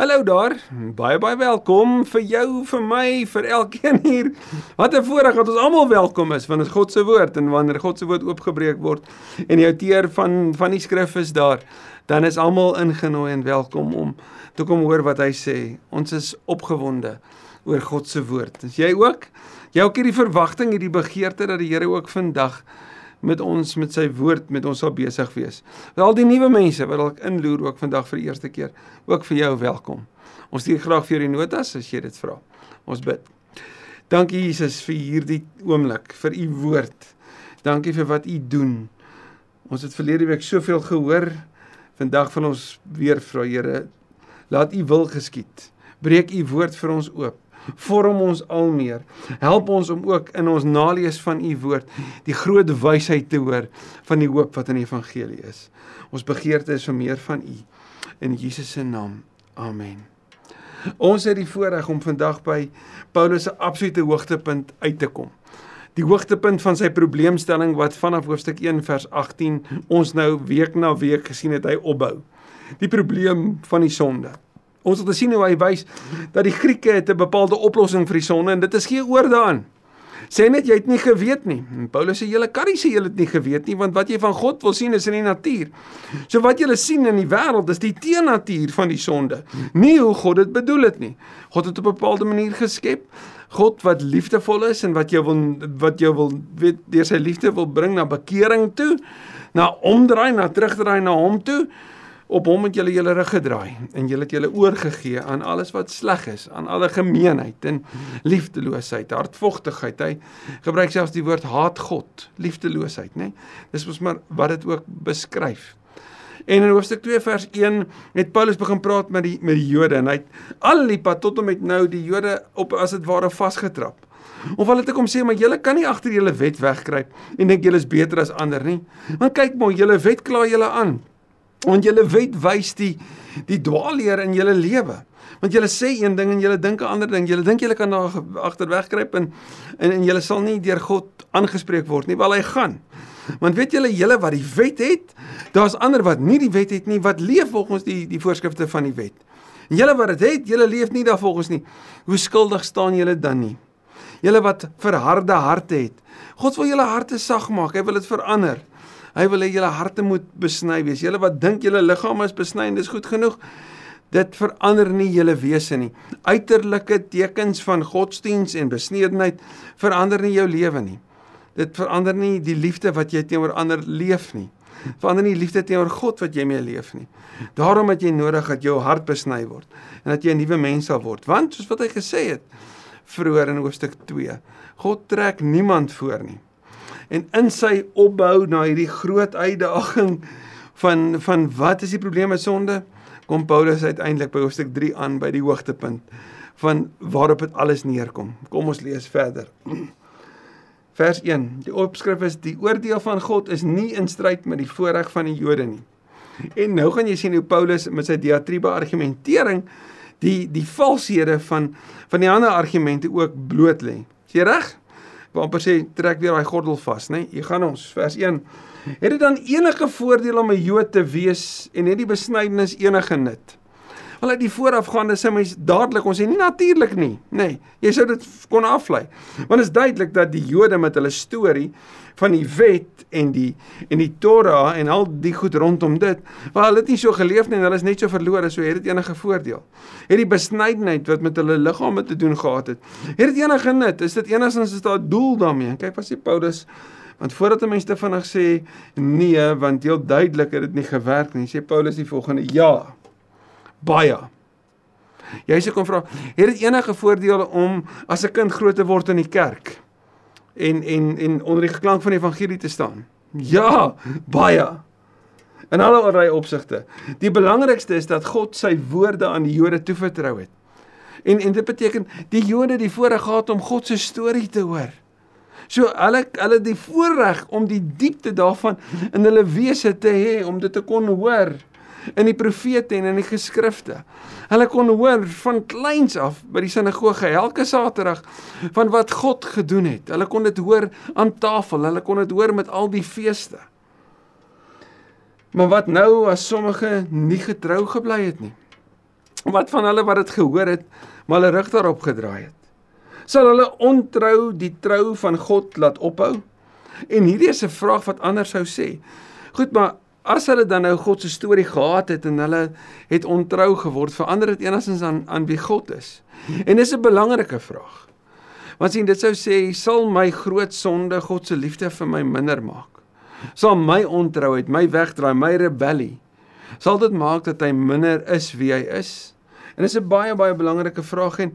Hallo daar. Baie baie welkom vir jou, vir my, vir elkeen hier. Wat 'n voorreg dat ons almal welkom is want dit God se woord en wanneer God se woord oopgebreek word en die outeur van van die skrif is daar, dan is almal ingenooi en welkom om toe kom hoor wat hy sê. Ons is opgewonde oor God se woord. Is jy ook? Jy ook hierdie verwagting, hierdie begeerte dat die Here ook vandag met ons met sy woord met ons sal besig wees. Al die nuwe mense wat dalk inloer ook vandag vir die eerste keer, ook vir jou welkom. Ons stuur graag vir die notas as jy dit vra. Ons bid. Dankie Jesus vir hierdie oomblik, vir u woord. Dankie vir wat u doen. Ons het verlede week soveel gehoor. Vandag van ons weer vra Here, laat u wil geskied. Breek u woord vir ons oop vorm ons al meer. Help ons om ook in ons nalees van u woord die groot wysheid te hoor van die hoop wat in die evangelie is. Ons begeerte is om meer van u in Jesus se naam. Amen. Ons het die voorreg om vandag by Paulus se absolute hoogtepunt uit te kom. Die hoogtepunt van sy probleemstelling wat vanaf hoofstuk 1 vers 18 ons nou week na week gesien het hy opbou. Die probleem van die sonde. Ons het gesien hoe hy wys dat die Grieke het 'n bepaalde oplossing vir die sonde en dit is geen oor daaraan. Sê net jy het nie geweet nie. En Paulus sê julle kan nie sê julle het nie geweet nie want wat jy van God wil sien is in die natuur. So wat julle sien in die wêreld is die teennatuur van die sonde. Nie hoe God dit bedoel het nie. God het op 'n bepaalde manier geskep. God wat liefdevol is en wat jou wil wat jou wil weet deur sy liefde wil bring na bekering toe, na omdraai, na terugdraai na hom toe op hom het julle julle rug gedraai en julle het julle oorgegee aan alles wat sleg is, aan alle gemeenheid en liefdeloosheid, hartvogtigheid. Hy gebruik selfs die woord haat God, liefdeloosheid, nê? Dis mos maar wat dit ook beskryf. En in hoofstuk 2 vers 1 het Paulus begin praat met die met die Jode en hy het al die pad tot en met nou die Jode op as dit ware vasgetrap. Of hulle het kom sê maar julle kan nie agter julle wet wegkruip en dink julle is beter as ander nie. Want kyk maar, julle wet kla julle aan. Want julle wet wys die die dwaalleer in julle lewe. Want julle sê een ding en julle dink 'n ander ding. Julle dink julle kan daar agterweg kruip en en en julle sal nie deur God aangespreek word nie, wel hy gaan. Want weet julle julle wat die wet het, daar's ander wat nie die wet het nie, wat leef volgens die die voorskrifte van die wet. En julle wat dit het, julle leef nie daarvolgens nie. Hoe skuldig staan julle dan nie? Julle wat verharde harte het. God wil julle harte sag maak. Hy wil dit verander. Hy wil hê julle harte moet besny wees. Julle wat dink julle liggaam is besny en dis goed genoeg. Dit verander nie julle wese nie. Uiterlike tekens van godsdiens en besnedenheid verander nie jou lewe nie. Dit verander nie die liefde wat jy teenoor ander leef nie. Verander nie die liefde teenoor God wat jy mee leef nie. Daarom het jy nodig dat jou hart besny word en dat jy 'n nuwe mens sal word. Want soos wat hy gesê het vroeër in hoofstuk 2, God trek niemand voor nie en in sy opbou na hierdie groot uitdaging van van wat is die probleem met sonde kom Paulus uiteindelik by hoofstuk 3 aan by die hoogtepunt van waarop dit alles neerkom. Kom ons lees verder. Vers 1 die opskrif is die oordeel van God is nie in stryd met die voorreg van die Jode nie. En nou gaan jy sien hoe Paulus met sy diatribe argumentering die die valshede van van die ander argumente ook bloot lê. Is jy reg waar amper sê trek weer daai gordel vas, né? Nee? Jy gaan ons vers 1. Het dit dan enige voordeel om 'n Jood te wees en het die besnydenis enige nut? Wel uit die voorafgaande sê mens dadelik ons sê nie natuurlik nie, nê. Nee, jy sou dit kon aflei. Want is duidelik dat die Jode met hulle storie van die wet en die en die Torah en al die goed rondom dit, maar hulle het nie so geleef nie en hulle is net so verlore, so het dit enige voordeel. Het die besnydenheid wat met hulle liggame te doen gehad het, het dit enige nut? Is dit enigstens is daar doel daarmee? Kyk wat sê Paulus Want voordat 'n mens te vinnig sê nee, want heel duidelik het dit nie gewerk nie, sê Paulus die volgende: Ja. Baie. Jy sê kom vra, het dit enige voordele om as 'n kind groot te word in die kerk? en en en onder die klank van die evangelie te staan. Ja, baie. In alle allerlei opsigte. Die belangrikste is dat God sy woorde aan die Jode toevertrou het. En en dit beteken die Jode die voorreg gehad om God se storie te hoor. So hulle hulle die voorreg om die diepte daarvan in hulle wese te hê om dit te kon hoor in die profete en in die geskrifte. Hulle kon hoor van kleins af by die sinagoge elke Saterdag van wat God gedoen het. Hulle kon dit hoor aan tafel, hulle kon dit hoor met al die feeste. Maar wat nou as sommige nie getrou gebly het nie? Wat van hulle wat dit gehoor het, maar hulle rug daarop gedraai het? Sal hulle ontrou die trou van God laat ophou? En hierdie is 'n vraag wat ander sou sê. Goed, maar as hulle dan nou God se storie gehad het en hulle het ontrou geword, verander dit enigstens aan aan wie God is. En dis 'n belangrike vraag. Want sien, dit sou sê, sal my groot sonde God se liefde vir my minder maak? Sal my ontrouheid, my wegdraai, my rebellie sal dit maak dat hy minder is wie hy is? En dis 'n baie baie belangrike vraag en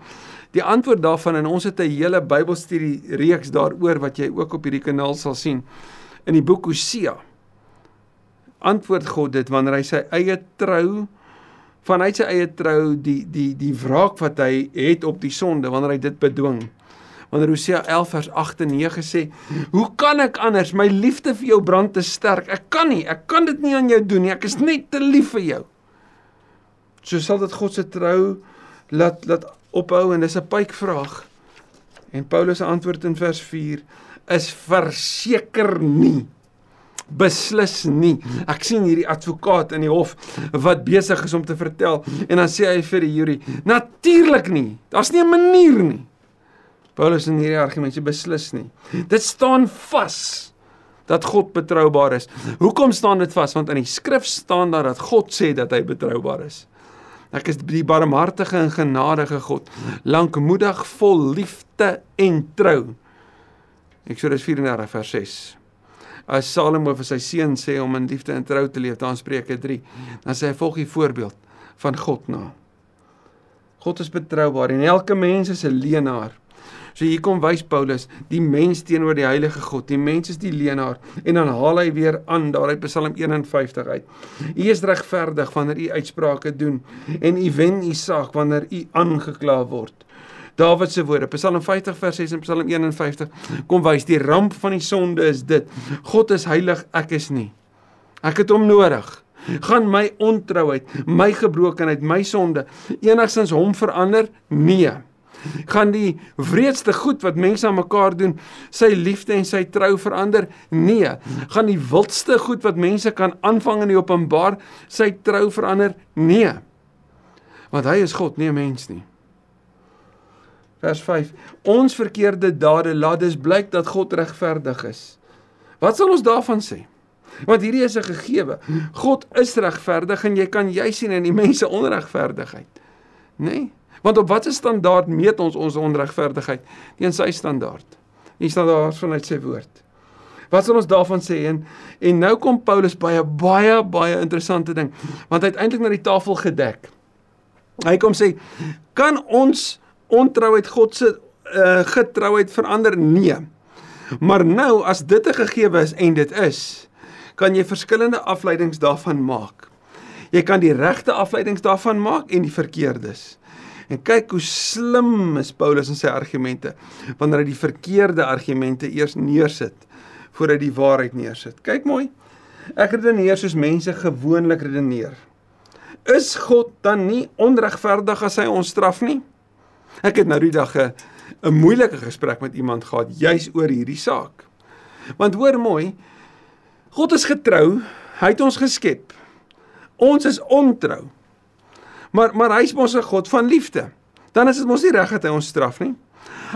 die antwoord daarvan en ons het 'n hele Bybelstudie reeks daaroor wat jy ook op hierdie kanaal sal sien in die boek Hosea antwoord God dit wanneer hy sy eie trou vanuit sy eie trou die die die wraak wat hy het op die sonde wanneer hy dit bedwing. Wanneer Hosea 11 vers 8 en 9 sê, "Hoe kan ek anders? My liefde vir jou brand te sterk. Ek kan nie. Ek kan dit nie aan jou doen nie. Ek is net te lief vir jou." So sal dit God se trou laat laat ophou en dis 'n pypvraag. En Paulus se antwoord in vers 4 is verseker nie beslis nie. Ek sien hierdie advokaat in die hof wat besig is om te vertel en dan sê hy vir die jury: "Natuurlik nie. Daar's nie 'n manier nie." Paulus in hierdie argument sê beslis nie. Dit staan vas dat God betroubaar is. Hoekom staan dit vas? Want in die skrif staan daar dat God sê dat hy betroubaar is. Ek is die barmhartige en genadige God, lankmoedig, vol liefde en trou. Eksodus 34 vers 6 as Salomo vir sy seun sê om in liefde en trou te leef, dan Spreuke 3, dan sê hy volg die voorbeeld van God na. God is betroubaar en elke mens is 'n leenaar. So hier kom wys Paulus die mens teenoor die heilige God. Die mens is die leenaar en dan haal hy weer aan daar uit Psalm 51 uit. U is regverdig wanneer u uitsprake doen en u wen u saak wanneer u aangekla word. Dawid se woorde, Psalm 50 vers 6 en Psalm 51 kom wys die ramp van die sonde is dit. God is heilig, ek is nie. Ek het hom nodig. Gaan my ontrouheid, my gebrokenheid, my sonde enigstens hom verander? Nee. Gaan die wreedste goed wat mense aan mekaar doen, sy liefde en sy trou verander? Nee. Gaan die wildste goed wat mense kan aanvang in die openbaar, sy trou verander? Nee. Want hy is God, nie 'n mens nie vers 5. Ons verkeerde dade laat dus blyk dat God regverdig is. Wat sal ons daarvan sê? Want hierdie is 'n gegewe. God is regverdig en jy kan jy sien in die mense onregverdigheid. Nê? Nee? Want op watter standaard meet ons ons onregverdigheid? Teen sy standaard. Nie standaard vanuit sy woord. Wat sal ons daarvan sê en en nou kom Paulus baie baie baie interessante ding want hy het eintlik na die tafel gedek. Hy kom sê kan ons ontrouheid God se uh, getrouheid verander? Nee. Maar nou as dit 'n gegewe is en dit is, kan jy verskillende afleidings daarvan maak. Jy kan die regte afleidings daarvan maak en die verkeerdes. En kyk hoe slim is Paulus in sy argumente wanneer hy die verkeerde argumente eers neersit voordat hy die waarheid neersit. Kyk mooi. Ek redeneer soos mense gewoonlik redeneer. Is God dan nie onregverdig as hy ons straf nie? Ek het nou die dag 'n moeilike gesprek met iemand gehad juis oor hierdie saak. Want hoor mooi, God is getrou, hy het ons geskep. Ons is ontrou. Maar maar hy is mos 'n God van liefde. Dan is dit mos nie reg dat hy ons straf nie.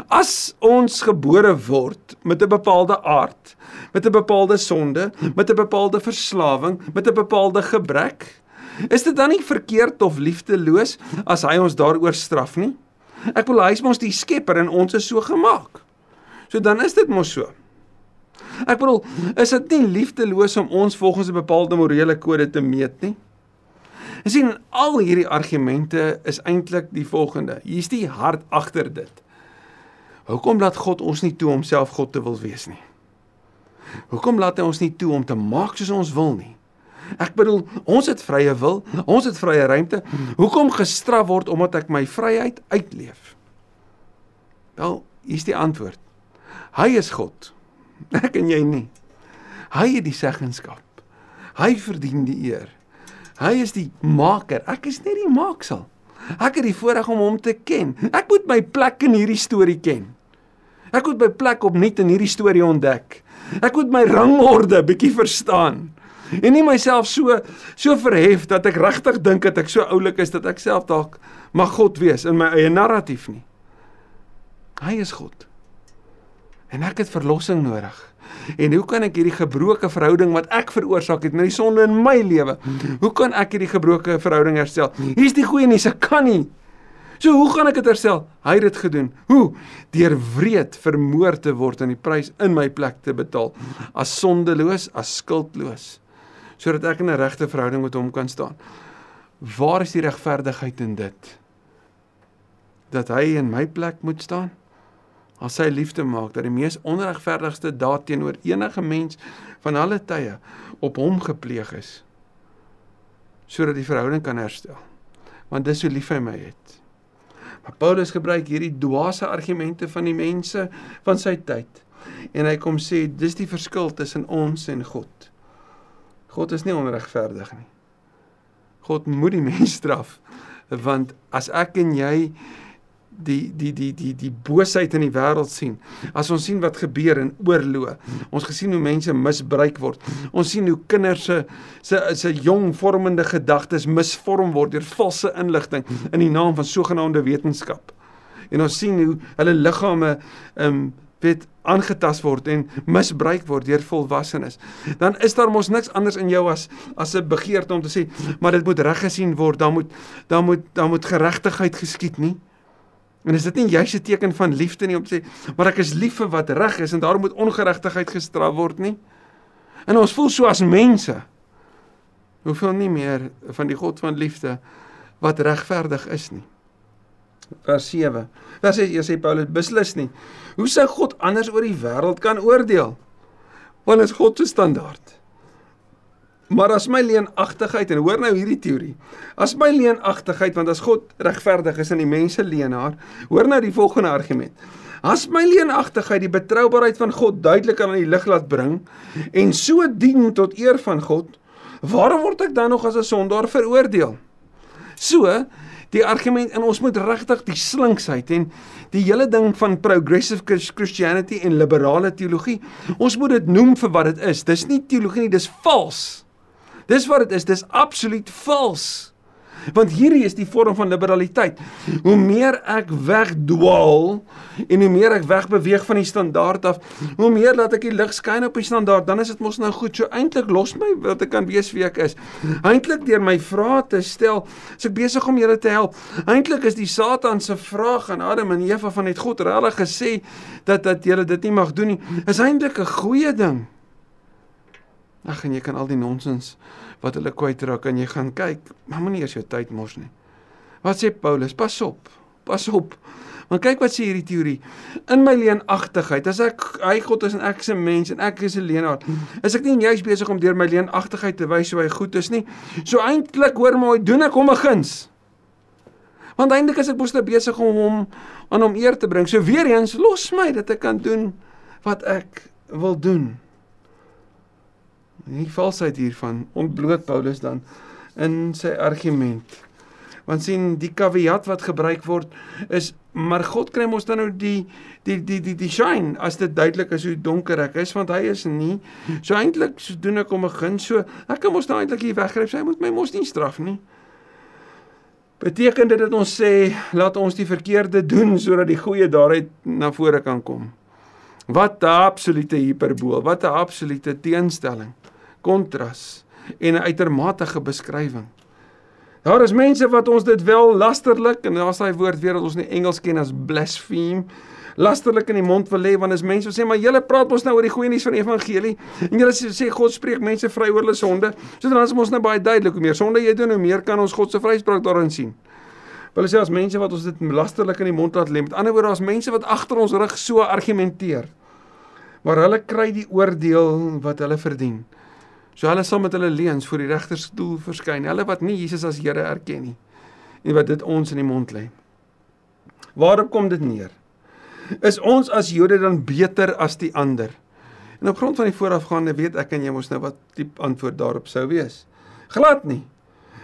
As ons gebore word met 'n bepaalde aard, met 'n bepaalde sonde, met 'n bepaalde verslawing, met 'n bepaalde gebrek, is dit dan nie verkeerd of liefdeloos as hy ons daaroor straf nie? Ek bedoel hy is mos die skepper en ons is so gemaak. So dan is dit mos so. Ek bedoel, is dit nie liefdeloos om ons volgens 'n bepaalde morele kode te meet nie? Jy sien, al hierdie argumente is eintlik die volgende. Hier's die hart agter dit. Hoekom laat God ons nie toe om self God te wil wees nie? Hoekom laat hy ons nie toe om te maak soos ons wil nie? Ek bedoel, ons het vrye wil, ons het vrye ruimte. Hoekom gestraf word omdat ek my vryheid uitleef? Wel, hier's die antwoord. Hy is God. Ek en jy nie. Hy het die seggenskap. Hy verdien die eer. Hy is die maker. Ek is net die maaksel. Ek het die voorreg om hom te ken. Ek moet my plek in hierdie storie ken. Ek moet my plek opnuut in hierdie storie ontdek. Ek moet my rangorde bietjie verstaan. En nie myself so so verhef dat ek regtig dink dat ek so oulik is dat ek self dalk mag God wees in my eie narratief nie. Hy is God. En ek het verlossing nodig. En hoe kan ek hierdie gebroke verhouding wat ek veroorsaak het met die sonde in my lewe, hoe kan ek hierdie gebroke verhouding herstel? Hier's die goeie nuus, ek kan nie. So hoe gaan ek dit herstel? Hy het dit gedoen. Hoe? Deur wreed vermoor te word en die prys in my plek te betaal as sondeloos, as skuldloos, sodat ek in 'n regte verhouding met hom kan staan. Waar is die regverdigheid in dit? Dat hy in my plek moet staan? As sy liefde maak dat die mees onregverdigste daad teenoor enige mens van alle tye op hom gepleeg is sodat die verhouding kan herstel. Want dis hoe lief hy my het. Maar Paulus gebruik hierdie dwaase argumente van die mense van sy tyd. En hy kom sê dis die verskil tussen ons en God. God is nie onregverdig nie. God moet die mens straf want as ek en jy die die die die die boosheid in die wêreld sien. As ons sien wat gebeur in oorloë. Ons gesien hoe mense misbruik word. Ons sien hoe kinders se se se jong vormende gedagtes misvorm word deur valse inligting in die naam van sogenaamde wetenskap. En ons sien hoe hulle liggame ehm um, weet aangetast word en misbruik word deur volwassenes. Dan is daar mos niks anders in jou as as 'n begeerte om te sê, maar dit moet reggesien word. Dan moet dan moet dan moet geregtigheid geskied nie. En is dit nie juist 'n teken van liefde nie om te sê, maar ek is lief vir wat reg is en daarom moet ongeregtigheid gestraf word nie? En ons voel so as mense. Hoeveel nie meer van die God van liefde wat regverdig is nie. Vers 7. Vers 6 sê Paulus beslis nie. Hoe sou God anders oor die wêreld kan oordeel? Want is God se standaard. Maar as my leenagtigheid en hoor nou hierdie teorie. As my leenagtigheid want as God regverdig is en die mense leenaar, hoor nou die volgende argument. As my leenagtigheid die betroubaarheid van God duidelik aan die lig laat bring en so dien tot eer van God, waarom word ek dan nog as 'n sondaar veroordeel? So, die argument en ons moet regtig die slinksheid en die hele ding van progressive Christianity en liberale teologie, ons moet dit noem vir wat dit is. Dis nie teologie nie, dis vals. Dis wat dit is, dis absoluut vals. Want hierdie is die vorm van liberaliteit. Hoe meer ek wegdwaal en hoe meer ek wegbeweeg van die standaard af, hoe meer laat ek die lig skyn op die standaard, dan is dit mos nou goed. So eintlik los my wat ek kan wees wie ek is. Eintlik deur my vrae te stel, is ek besig om julle te help. Eintlik is die Satan se vraag aan Adam en Eva van het God regtig gesê dat dat julle dit nie mag doen nie, is eintlik 'n goeie ding. Ag en jy kan al die nonsens wat hulle kwytraak en jy gaan kyk, maar moenie eers jou tyd mors nie. Wat sê Paulus? Pas op. Pas op. Want kyk wat sê hierdie teorie. In my leenagtigheid, as ek hy God is en ek is 'n mens en ek is 'n leenaar, is ek nie juis besig om deur my leenagtigheid te wys hoe hy goed is nie. So eintlik hoor my, doen ek hom 'n guns. Want eintlik is ek mos net besig om hom aan hom eer te bring. So weer eens, los my dat ek kan doen wat ek wil doen. Die valsheid hiervan ontbloot Paulus dan in sy argument. Want sien die caveat wat gebruik word is maar God kry mos dan nou die die die die die shine as dit duidelik is hoe donker ek is want hy is nie. So eintlik so doen ek hom 'n gun so ek kan mos nou eintlik hier weggryp. Hy moet my mos nie straf nie. Beteken dit dat ons sê laat ons die verkeerde doen sodat die goeie daaruit na vore kan kom? Wat 'n absolute hiperbool, wat 'n absolute teenstelling kontras en 'n uitermatege beskrywing. Daar is mense wat ons dit wel lasterlik en daar's daai woord weer wat ons in Engels ken as blaspheme lasterlik in die mond wil lê want as mense sê maar julle praat ons nou oor die goeie nuus van die evangelie en julle sê, sê God spreek mense vry oor hulle sonde. So dan is ons nou baie duidelik hoe meer sonde jy doen hoe meer kan ons God se vryspraak daarin sien. Wil sê as mense wat ons dit lasterlik in die mond laat lê. Met ander woorde as mense wat agter ons rug so argumenteer. Maar hulle kry die oordeel wat hulle verdien. So hulle sal met hulle leuns voor die regterstoel verskyn, hulle wat nie Jesus as Here erken nie en wat dit ons in die mond lê. Waarop kom dit neer? Is ons as Jode dan beter as die ander? En op grond van die voorafgaande weet ek en jy mos nou wat die antwoord daarop sou wees. Glad nie.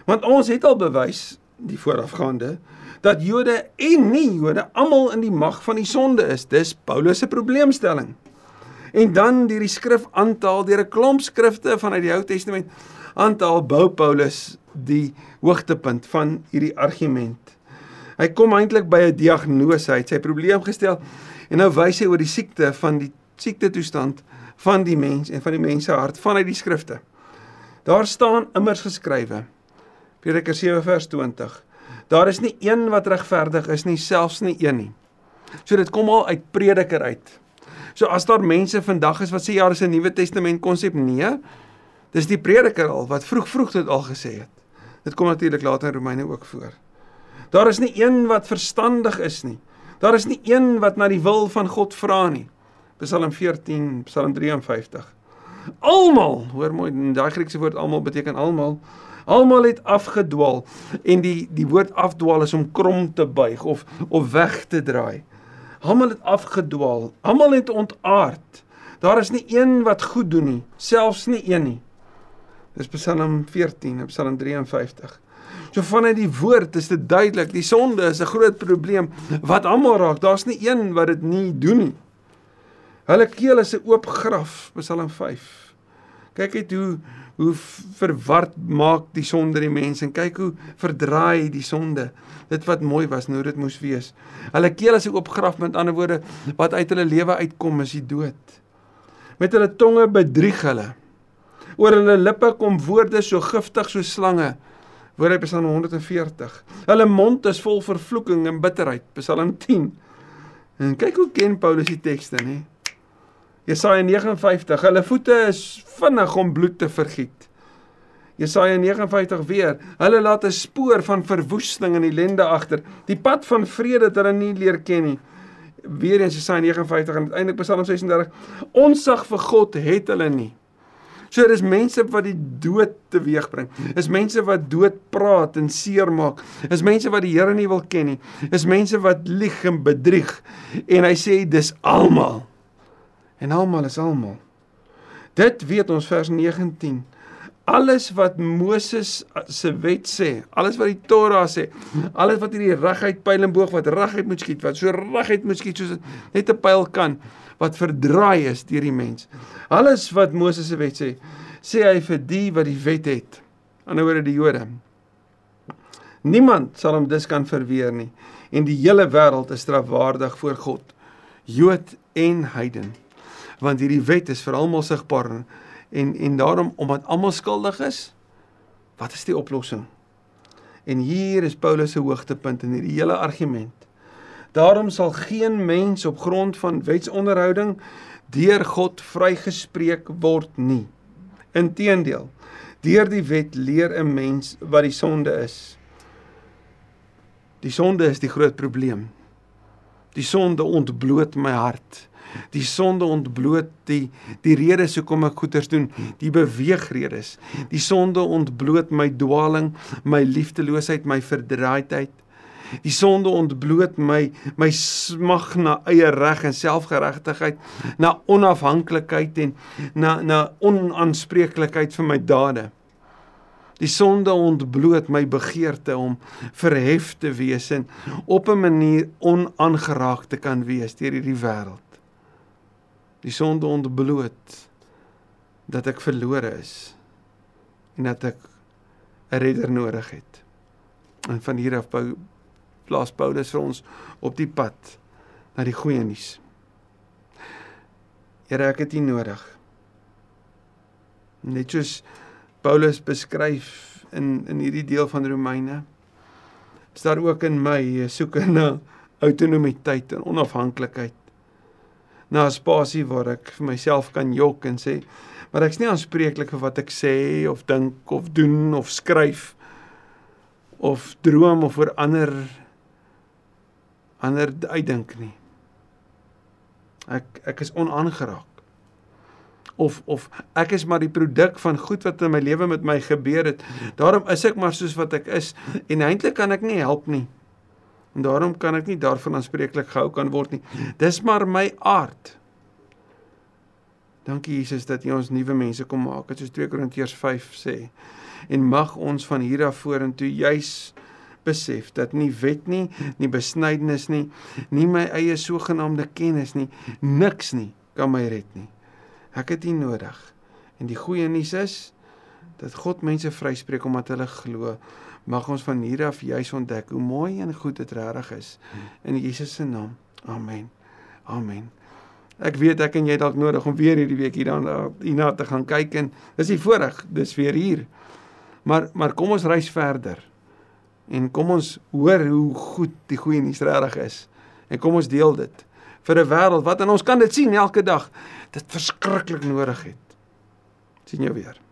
Want ons het al bewys die voorafgaande dat Jode en nie Jode almal in die mag van die sonde is. Dis Paulus se probleemstelling. En dan deur die skrif aantaal deur 'n klomp skrifte vanuit die Ou Testament aantaal bou Paulus die hoogtepunt van hierdie argument. Hy kom eintlik by 'n diagnose, hy het sy probleem gestel en nou wys hy oor die siekte van die siekte toestand van die mens en van die mens se hart vanuit die skrifte. Daar staan immers geskrywe. Prediker 7 vers 20. Daar is nie een wat regverdig is nie, selfs nie een nie. So dit kom al uit Prediker uit. So as daar mense vandag is wat sê ja, dis 'n Nuwe Testament konsep, nee. Dis die Prediker al wat vroeg vroeg dit al gesê het. Dit kom natuurlik later in Romeine ook voor. Daar is nie een wat verstandig is nie. Daar is nie een wat na die wil van God vra nie. Psalm 14, Psalm 53. Almal, hoor mooi, daai Griekse woord almal beteken almal. Almal het afgedwaal en die die woord afdwaal is om krom te buig of of weg te draai. Almal het afgedwaal, almal het ontaard. Daar is nie een wat goed doen nie, selfs nie een nie. Dis Psalm 14 en Psalm 53. So vanuit die woord is dit duidelik, die sonde is 'n groot probleem wat almal raak. Daar's nie een wat dit nie doen nie. Hulle keel is 'n oop graf, Psalm 5. Kyk net hoe hoe verward maak die sonde die mens en kyk hoe verdraai die sonde dit wat mooi was nou dit moes wees. Hulle keel is 'n oop graf met ander woorde wat uit hulle lewe uitkom is die dood. Met hulle tonge bedrieg hulle. Oor hulle lippe kom woorde so giftig so slange. Woord uit Psalm 140. Hulle mond is vol vervloeking en bitterheid, Psalm 10. En kyk hoe ken Paulus die tekste, nê? Jesaja 59. Hulle voete is vinnig om bloed te vergiet. Jesaja 59 weer. Hulle laat 'n spoor van verwoesting en ellende agter. Die pad van vrede het hulle nie leer ken nie. Weer eens Jesaja 59 en uiteindelik Psalm 36. Onsag vir God het hulle nie. So dis mense wat die dood teweegbring. Is mense wat dood praat en seermaak. Is mense wat die Here nie wil ken nie. Is mense wat lieg en bedrieg. En hy sê dis almal en almal is almal. Dit weet ons vers 19. Alles wat Moses se wet sê, alles wat die Torah sê, alles wat hierdie reguit pyl en boog wat reguit moet skiet, wat so reguit moet skiet soos net 'n pyl kan, wat verdraai is deur die mens. Alles wat Moses se wet sê, sê hy vir die wat die wet het. Anderswoorde die Jode. Niemand sal hom dus kan verweer nie en die hele wêreld is strafwaardig voor God, Jood en heiden want hierdie wet is vir almal sigbaar en en daarom omdat almal skuldig is, wat is die oplossing? En hier is Paulus se hoogtepunt in hierdie hele argument. Daarom sal geen mens op grond van wetsonderhouding deur God vrygespreek word nie. Inteendeel, deur die wet leer 'n mens wat die sonde is. Die sonde is die groot probleem. Die sonde ontbloot my hart. Die sonde ontbloot die die redes hoekom ek goeders doen, die beweegredes. Die sonde ontbloot my dwaaling, my liefdeloosheid, my verdraaidheid. Die sonde ontbloot my my smag na eie reg en selfgeregtigheid, na onafhanklikheid en na na onaanspreeklikheid vir my dade. Die sonde ontbloot my begeerte om verhef te wees en op 'n manier onaangeraak te kan wees deur hierdie wêreld die sonde ontbloot dat ek verlore is en dat ek 'n redder nodig het. En van hier af plaas Paulus vir ons op die pad na die goeie nuus. Here, ek het U nodig. Net soos Paulus beskryf in in hierdie deel van Romeine, is daar ook in my soeke na autonomiteit en onafhanklikheid na 'n spasie waar ek vir myself kan jok en sê maar ek's nie aanspreeklik vir wat ek sê of dink of doen of skryf of droom of oor ander ander uitdink nie. Ek ek is onaangeraak. Of of ek is maar die produk van goed wat in my lewe met my gebeur het. Daarom is ek maar soos wat ek is en eintlik kan ek nie help nie. En daarom kan ek nie daarvan aanspreeklik gehou kan word nie. Dis maar my aard. Dankie Jesus dat U ons nuwe mense kom maak. Soos 2 Korintiërs 5 sê. En mag ons van hier af vorentoe juis besef dat nie wet nie, nie besnydenis nie, nie my eie sogenaamde kennis nie, niks nie kan my red nie. Ek het U nodig. En die goeie nuus is dat God mense vryspreek omdat hulle glo. Mag ons van hier af juis ontdek hoe mooi en goed dit regtig is. In Jesus se naam. Amen. Amen. Ek weet ek en jy dalk nodig om weer hierdie week hierna hierna te gaan kyk en dis die voorreg, dis weer hier. Maar maar kom ons reis verder. En kom ons hoor hoe goed die goeie nuus regtig is. En kom ons deel dit vir 'n wêreld wat en ons kan dit sien elke dag dit verskriklik nodig het. sien jou weer.